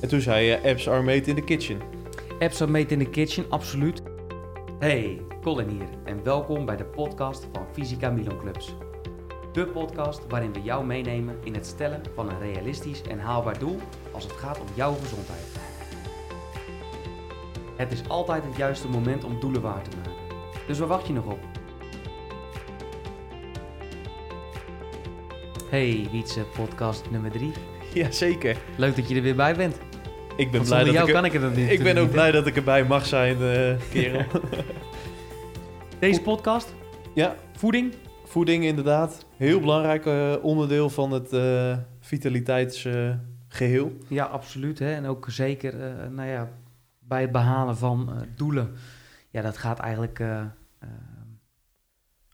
En toen zei je, apps are made in the kitchen. Apps are made in the kitchen, absoluut. Hey, Colin hier en welkom bij de podcast van Fysica Milan Clubs. De podcast waarin we jou meenemen in het stellen van een realistisch en haalbaar doel als het gaat om jouw gezondheid. Het is altijd het juiste moment om doelen waar te maken. Dus waar wacht je nog op? Hey, Wietse, podcast nummer 3. Jazeker. Leuk dat je er weer bij bent. Ik ben blij dat jou ik, kan ik het niet. ik ben ook blij dat ik erbij mag zijn, eh, kerel. Deze podcast, ja, voeding, voeding inderdaad. Heel belangrijk eh, onderdeel van het eh, vitaliteitsgeheel. Ja, absoluut. Hè? En ook zeker nou ja, bij het behalen van doelen. Ja, dat gaat eigenlijk.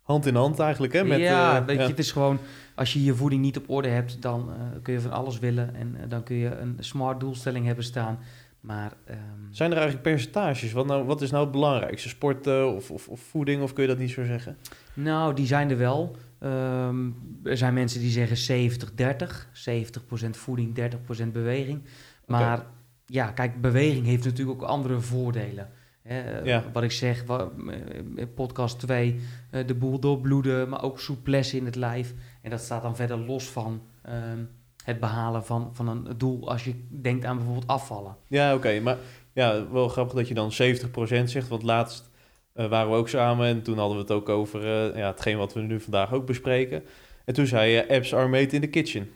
Hand in hand eigenlijk, hè? Met, ja, eh, weet je, het is gewoon. Als je je voeding niet op orde hebt, dan eh, kun je van alles willen. En eh, dan kun je een smart doelstelling hebben staan. Maar. ehm, Zijn er eigenlijk percentages? Wat, nou, wat is nou het belangrijkste? Sporten of, of, of voeding, of kun je dat niet zo zeggen? Nou, die zijn er wel. Ehm, er zijn mensen die zeggen 70-30. 70% voeding, 30% beweging. Maar ja, kijk, beweging heeft natuurlijk ook andere voordelen. Hè, Ja. Wat ik zeg, eh, podcast 2, eh, de boel doorbloeden, maar ook souplesse in het lijf. En dat staat dan verder los van ehm, het behalen van, van een doel als je denkt aan bijvoorbeeld afvallen. Ja, oké. maar ja, wel grappig dat je dan 70% zegt. Want laatst eh, waren we ook samen en toen hadden we het ook over ja, hetgeen wat we nu vandaag ook bespreken. En toen zei je, apps are made in the kitchen.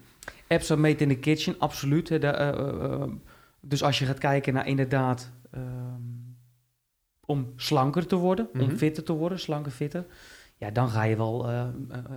Apps are made in the kitchen, absoluut. hè, de, dus als je gaat kijken naar inderdaad om slanker te worden, Mhm. om fitter te worden, slanker, fitter. Ja, dan ga je wel eh, eh,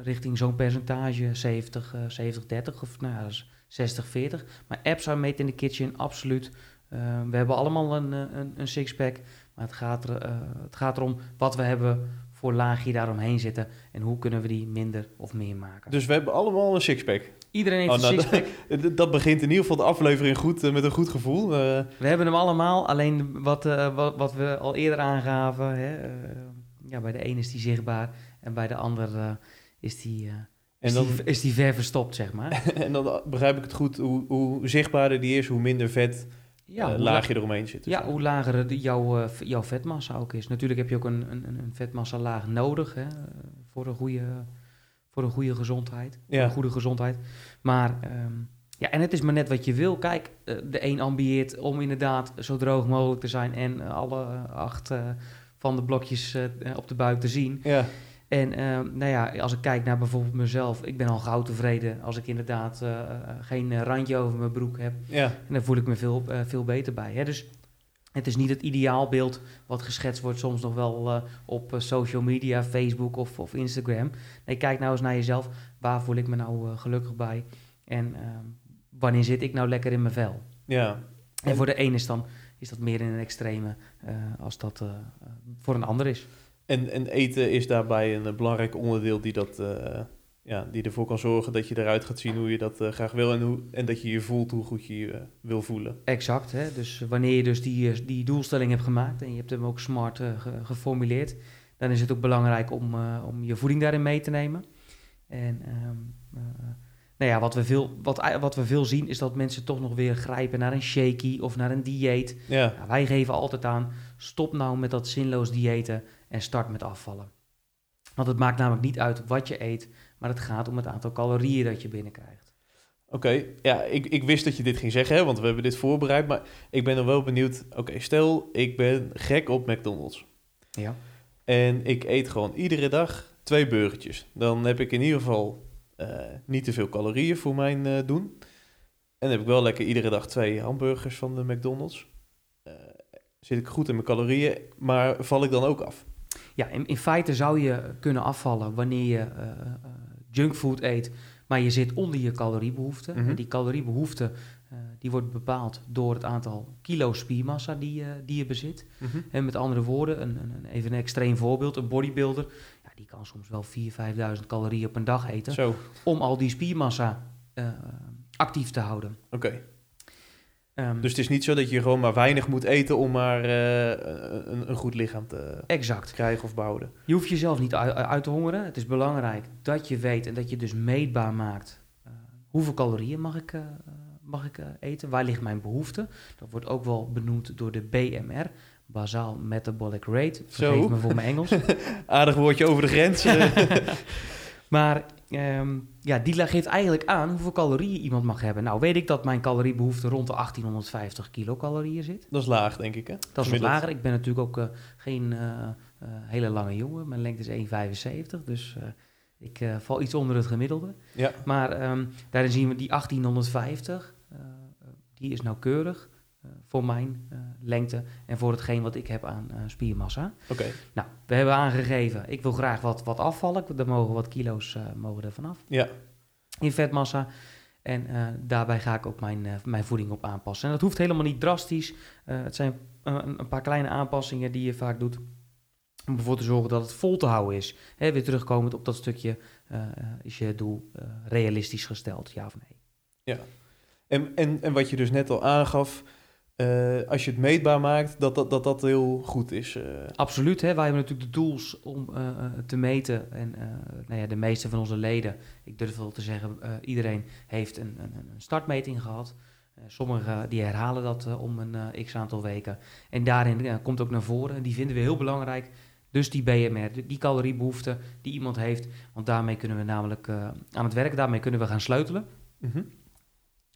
richting zo'n percentage 70, eh 70, 30 of nou ja, dat is 60, 40. Maar apps are made in the kitchen, absoluut. Eh, we hebben allemaal een, eh, een, een sixpack, maar het gaat, er, eh, het gaat erom wat we hebben voor laagje daaromheen zitten en hoe kunnen we die minder of meer maken. Dus we hebben allemaal een sixpack. Iedereen heeft Oh, een nou, sixpack. Dat begint in ieder geval de aflevering goed, eh, met een goed gevoel. Eh, We hebben hem allemaal, alleen wat, eh, wat, wat we al eerder aangaven. Hè, ja, bij de een is die zichtbaar en bij de ander is, die, en, is, dan, die, is die ver verstopt, zeg maar. en dan begrijp ik het goed, hoe, hoe zichtbaarder die is, hoe minder vet Ja, eh, hoe, laagje la- eromheen zit. Dus ja, hoe lager jouw, jouw vetmassa ook is. Natuurlijk heb je ook een, een, een een vetmassalaag nodig hè, voor, een goede, voor een goede gezondheid. Ja. een goede gezondheid. Maar ehm, ja, en het is maar net wat je wil. Kijk, eh, de een ambieert om inderdaad zo droog mogelijk te zijn en eh, alle eh, acht van de blokjes op de buik te zien. ja, En ehm, nou ja, als ik kijk naar bijvoorbeeld mezelf, ik ben al gauw tevreden als ik inderdaad geen randje over mijn broek heb. ja, En daar voel ik me veel, veel beter bij. Hè? Dus het is niet het ideaalbeeld wat geschetst wordt soms nog wel eh, op eh, social media, Facebook of, of Instagram. Nee, kijk nou eens naar jezelf. Waar voel ik me nou eh, gelukkig bij? En ehm, wanneer zit ik nou lekker in mijn vel? ja. En voor de ene is, dan, is dat meer in een extreme als dat voor een ander is. En, en eten is daarbij een belangrijk onderdeel die, dat, ja, die ervoor kan zorgen dat je eruit gaat zien hoe je dat eh, graag wil en, hoe, en dat je je voelt hoe goed je je eh, wil voelen. Exact. Hè? Dus wanneer je dus die, eh, die doelstelling hebt gemaakt en je hebt hem ook smart ge- geformuleerd, dan is het ook belangrijk om, om je voeding daarin mee te nemen. En ehm, eh, nou ja, wat we, veel, wat, wat we veel zien is dat mensen toch nog weer grijpen naar een shaky of naar een dieet. Ja, Ja, wij geven altijd aan, stop nou met dat zinloos diëten en start met afvallen. Want het maakt namelijk niet uit wat je eet, maar het gaat om het aantal calorieën dat je binnenkrijgt. oké. Ja, ik, ik wist dat je dit ging zeggen, hè, want we hebben dit voorbereid. Maar ik ben dan wel benieuwd. Oké, stel ik ben gek op McDonald's. Ja. En ik eet gewoon iedere dag twee burgertjes. Dan heb ik in ieder geval eh, niet te veel calorieën voor mijn eh, doen. En dan heb ik wel lekker iedere dag twee hamburgers van de McDonald's. Eh, zit ik goed in mijn calorieën, maar val ik dan ook af? Ja, in, in feite zou je kunnen afvallen wanneer je junkfood eet, maar je zit onder je caloriebehoefte. Mhm. En die caloriebehoefte eh, die wordt bepaald door het aantal kilo spiermassa die, je die je bezit. En met andere woorden, een, een, een- even een extreem voorbeeld, een bodybuilder, ja, die kan soms wel 4.000, 5.000 calorieën op een dag eten Zo, oké. om al die spiermassa eh, actief te houden. Ehm, Dus het is niet zo dat je gewoon maar weinig moet eten om maar eh, een, een goed lichaam te exact. krijgen of behouden. Je hoeft jezelf niet uit, uit te hongeren. Het is belangrijk dat je weet en dat je dus meetbaar maakt. eh, hoeveel calorieën mag ik, eh, mag ik eten? Waar ligt mijn behoefte? Dat wordt ook wel benoemd door de BMR, Basal Metabolic Rate. Vergeef Zo. me voor mijn Engels. Aardig woordje over de grens. maar ehm, ja, die geeft eigenlijk aan hoeveel calorieën iemand mag hebben. Nou, weet ik dat mijn caloriebehoefte rond de 1850 kilocalorieën zit. dat is laag, denk ik, hè? Dat is wat lager. Ik ben natuurlijk ook eh, geen eh, eh, hele lange jongen. Mijn lengte is 1,75, dus ik val iets onder het gemiddelde. Ja, Maar ehm, daarin zien we die 1850, eh, eh, die is nauwkeurig voor mijn eh, lengte en voor hetgeen wat ik heb aan eh, spiermassa. oké. Nou, we hebben aangegeven, ik wil graag wat, wat afvallen. Er mogen wat kilo's eh, mogen er vanaf Ja, in vetmassa. En eh, daarbij ga ik ook mijn, eh, mijn voeding op aanpassen. En dat hoeft helemaal niet drastisch. Eh, het zijn eh, een, paar kleine aanpassingen die je vaak doet. Om ervoor te zorgen dat het vol te houden is. Hè, weer terugkomend op dat stukje, eh, eh, is je doel eh, realistisch gesteld, ja of nee? en, en, en wat je dus net al aangaf, eh, als je het meetbaar maakt, dat dat, dat, dat heel goed is. eh. Absoluut, hè? wij hebben natuurlijk de tools om eh, te meten. En nou ja, de meeste van onze leden, ik durf wel te zeggen, iedereen heeft een, een, een startmeting gehad. Eh, sommigen die herhalen dat om een x aantal weken. En daarin komt ook naar voren, en die vinden we heel belangrijk. Dus die BMR, die- caloriebehoefte die iemand heeft. Want daarmee kunnen we namelijk aan het werk, daarmee kunnen we gaan sleutelen. Mhm.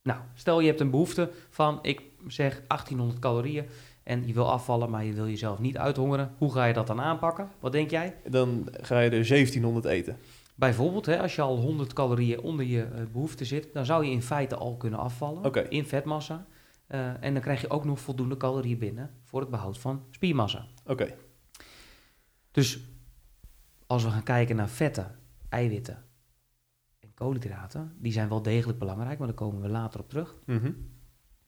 Nou, stel je hebt een behoefte van, ik zeg 1800 calorieën en je wil afvallen, maar je wil jezelf niet uithongeren. Hoe ga je dat dan aanpakken? Wat denk jij? Dan ga je er 1700 eten. Bijvoorbeeld, hè, als je al 100 calorieën onder je eh, behoefte zit, dan zou je in feite al kunnen afvallen in vetmassa. Eh, en dan krijg je ook nog voldoende calorieën binnen voor het behoud van spiermassa. Oké, Dus als we gaan kijken naar vetten, eiwitten en koolhydraten, die zijn wel degelijk belangrijk, maar daar komen we later op terug. Mhm.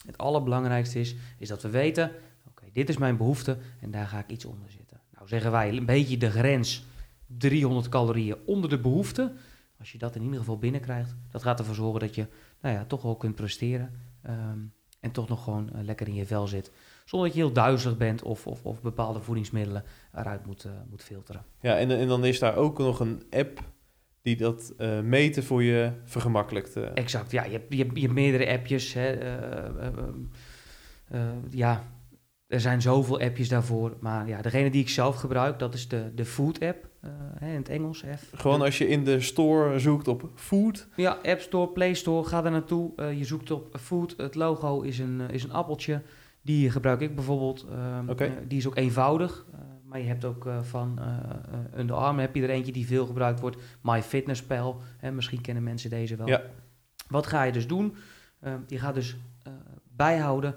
Het allerbelangrijkste is, is dat we weten, oké, dit is mijn behoefte en daar ga ik iets onder zitten. Nou zeggen wij een beetje de grens 300 calorieën onder de behoefte. Als je dat in ieder geval binnenkrijgt, dat gaat ervoor zorgen dat je nou ja, toch wel kunt presteren. ehm, en toch nog gewoon eh, lekker in je vel zit. Zonder dat je heel duizelig bent of, of, of bepaalde voedingsmiddelen eruit moet, eh, moet filteren. Ja, en, en dan is daar ook nog een app die dat eh, meten voor je vergemakkelijkt. Exact, ja, je hebt, je hebt, je hebt meerdere appjes. Hè, eh, eh, ja, er zijn zoveel appjes daarvoor. Maar ja, degene die ik zelf gebruik, dat is de, de Food app hè, in het Engels. F. Gewoon als je in de store zoekt op food. Ja, App Store, Play Store, ga daar naartoe. Je zoekt op Food, het logo is een, is een appeltje. Die gebruik ik bijvoorbeeld. Ehm, Oké. die is ook eenvoudig. Maar je hebt ook eh, van eh, Under Armour heb je er eentje die veel gebruikt wordt. MyFitnessPal, hè, misschien kennen mensen deze wel. Ja. Wat ga je dus doen? Ehm, je gaat dus bijhouden,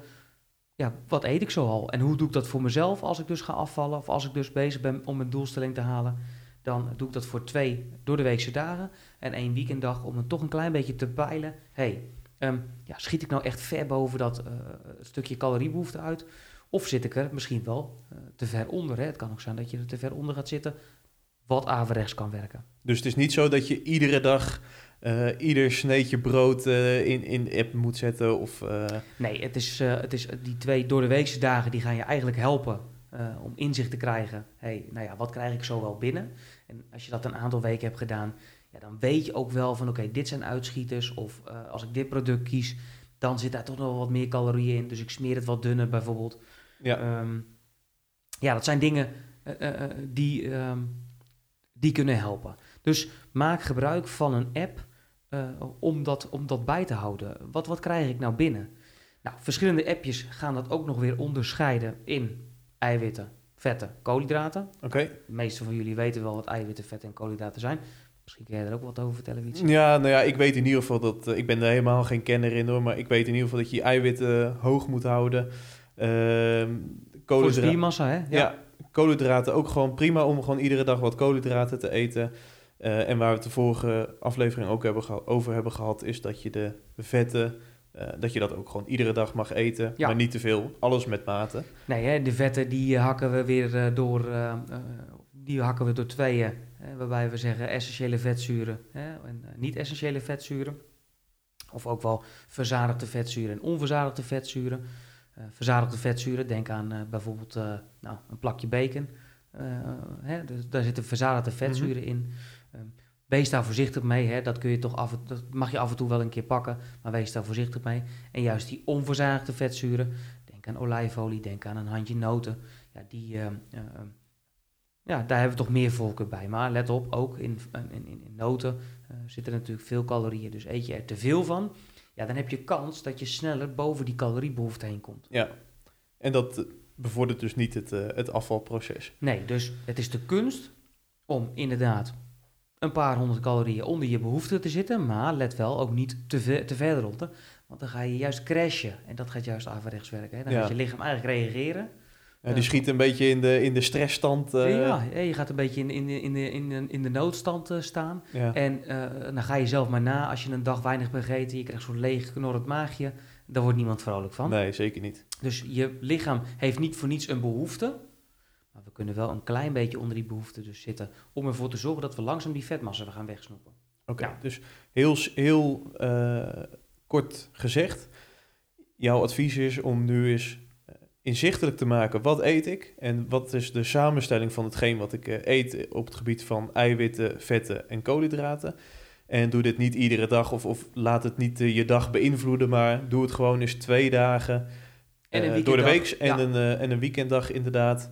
ja, wat eet ik zo al? En hoe doe ik dat voor mezelf als ik dus ga afvallen? Of als ik dus bezig ben om mijn doelstelling te halen? Dan doe ik dat voor twee door de weekse dagen en één weekenddag om het toch een klein beetje te peilen. hey, ehm, ja, schiet ik nou echt ver boven dat stukje caloriebehoefte uit? Of zit ik er misschien wel eh, te ver onder? Hè? Het kan ook zijn dat je er te ver onder gaat zitten, wat averechts kan werken. Dus het is niet zo dat je iedere dag eh, ieder sneetje brood eh, in, in de app moet zetten. Of, Nee, het is, het is die twee door de weekse dagen die gaan je eigenlijk helpen om inzicht te krijgen. hey, nou ja, wat krijg ik zo wel binnen? En als je dat een aantal weken hebt gedaan, ja, dan weet je ook wel van oké, dit zijn uitschieters. Of als ik dit product kies, dan zit daar toch nog wat meer calorieën in. Dus ik smeer het wat dunner bijvoorbeeld. Ja. Ehm, ja, dat zijn dingen eh, eh, eh, die, ehm, die kunnen helpen. Dus maak gebruik van een app om, dat, om dat bij te houden. Wat, wat krijg ik nou binnen? Nou, verschillende appjes gaan dat ook nog weer onderscheiden in eiwitten, vetten, koolhydraten. Oké. De meeste van jullie weten wel wat eiwitten, vetten en koolhydraten zijn. Misschien kun jij er ook wat over vertellen, Wietse. Ja, nou ja, ik weet in ieder geval dat... ik ben er helemaal geen kenner in hoor, maar ik weet in ieder geval dat je je eiwitten hoog moet houden. Ehm Voor de koolhydra- spiermassa, hè? Ja. koolhydraten ook gewoon prima om gewoon iedere dag wat koolhydraten te eten. Eh, en waar we het de vorige aflevering ook hebben geha- over hebben gehad, is dat je de vetten, eh, dat je dat ook gewoon iedere dag mag eten. Ja. Maar niet te veel, alles met mate. Nee, hè, de vetten die eh, hakken we weer door, die hakken we door tweeën. Hè, waarbij we zeggen essentiële vetzuren hè, en niet-essentiële vetzuren. Of ook wel verzadigde vetzuren en onverzadigde vetzuren. Eh, verzadigde vetzuren, denk aan eh, bijvoorbeeld eh, nou, een plakje bacon. Hè, dus daar zitten verzadigde vetzuren in. Ehm, wees daar voorzichtig mee. Hè. Dat, kun je toch af dat mag je af en toe wel een keer pakken, maar wees daar voorzichtig mee. En juist die onverzadigde vetzuren, denk aan olijfolie, denk aan een handje noten. Ja, die, eh, eh, ja, daar hebben we toch meer voorkeur bij. Maar let op, ook in, in, in, in noten uh, zitten natuurlijk veel calorieën. Dus eet je er te veel van, ja, dan heb je kans dat je sneller boven die caloriebehoefte heen komt. Ja, en dat bevordert dus niet het, uh, het afvalproces. Nee, dus het is de kunst om inderdaad een paar honderd calorieën onder je behoefte te zitten, maar let wel ook niet te, ver, te ver eronder, want dan ga je juist crashen en dat gaat juist averechts werken. Hè? Dan ja. gaat je lichaam eigenlijk reageren. Ja, die schiet een beetje in de, in de stressstand. Uh... Ja, je gaat een beetje in, in, de, in, de, in, de, in de noodstand uh, staan. Ja. En uh, dan ga je zelf maar na, als je een dag weinig begeten, je krijgt zo'n leeg knorrend maagje, daar wordt niemand vrolijk van. Nee, zeker niet. Dus je lichaam heeft niet voor niets een behoefte. Maar we kunnen wel een klein beetje onder die behoefte dus zitten. Om ervoor te zorgen dat we langzaam die vetmassa gaan wegsnoepen. Oké, okay, dus heel, heel kort gezegd. Jouw advies is om nu eens inzichtelijk te maken. Wat eet ik? En wat is de samenstelling van hetgeen wat ik uh, eet op het gebied van eiwitten, vetten en koolhydraten? En doe dit niet iedere dag of, of laat het niet uh, je dag beïnvloeden, maar doe het gewoon eens twee dagen uh, door de week en, ja. een, uh, en een weekenddag inderdaad.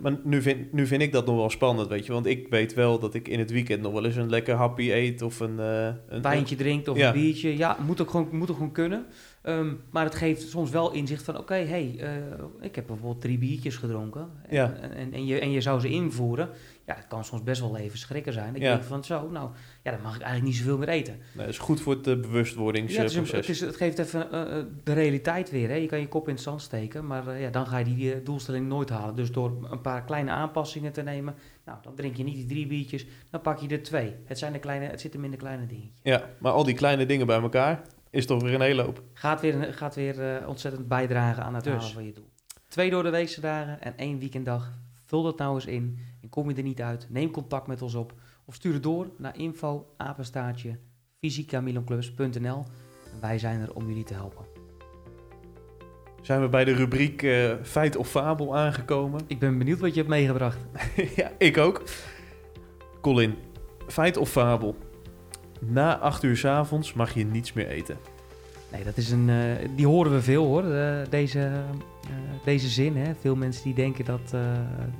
maar nu vind, nu vind ik dat nog wel spannend, weet je. Want ik weet wel dat ik in het weekend nog wel eens een lekker happy eet of een... een wijntje drinkt of ja. een biertje. Ja, moet ook gewoon, moet ook gewoon kunnen. Um, maar het geeft soms wel inzicht van, oké, okay, hey, uh, ik heb bijvoorbeeld drie biertjes gedronken. En, ja. en, en, je, en je zou ze invoeren. Ja, het kan soms best wel even schrikken zijn. Ik ja. denk van, zo, nou, ja, dan mag ik eigenlijk niet zoveel meer eten. Nee, dat is goed voor het uh, bewustwordingsproces. Ja, het, het, is, het, geeft even uh, de realiteit weer. Hè. Je kan je kop in het zand steken, maar ja, dan ga je die doelstelling nooit halen. Dus door een paar kleine aanpassingen te nemen, nou, dan drink je niet die drie biertjes, dan pak je er twee. Het, zijn de kleine, het zit hem in de kleine dingetjes. Ja, maar al die kleine dingen bij elkaar, is toch weer een hele hoop. Gaat weer, gaat weer uh, ontzettend bijdragen aan het dus. halen van je doel. Twee door de weekse dagen en één weekenddag. Vul dat nou eens in en kom je er niet uit. Neem contact met ons op of stuur het door naar info apenstaartje. Wij zijn er om jullie te helpen. Zijn we bij de rubriek uh, feit of fabel aangekomen? Ik ben benieuwd wat je hebt meegebracht. ja, ik ook. Colin, feit of fabel? Na acht uur s avonds mag je niets meer eten. Nee, dat is een, uh, die horen we veel hoor, uh, deze, uh, deze zin. Hè? Veel mensen die denken dat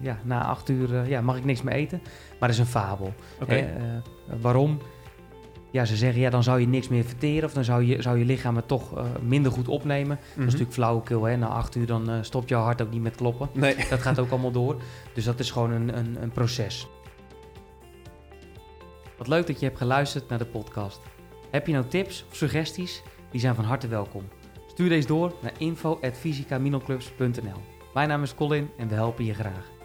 ja, na acht uur ja, mag ik niks meer eten. Maar dat is een fabel. Okay. waarom? Ja, ze zeggen ja, dan zou je niks meer verteren of dan zou je, zou je lichaam het toch minder goed opnemen. Mm -hmm. Dat is natuurlijk flauwekul. Hè? Na acht uur dan stopt jouw hart ook niet met kloppen. Nee. Dat gaat ook allemaal door. Dus dat is gewoon een, een, een proces. Wat leuk dat je hebt geluisterd naar de podcast. Heb je nou tips of suggesties? Die zijn van harte welkom. Stuur deze door naar info.fysicaminoclubs.nl Mijn naam is Colin en we helpen je graag.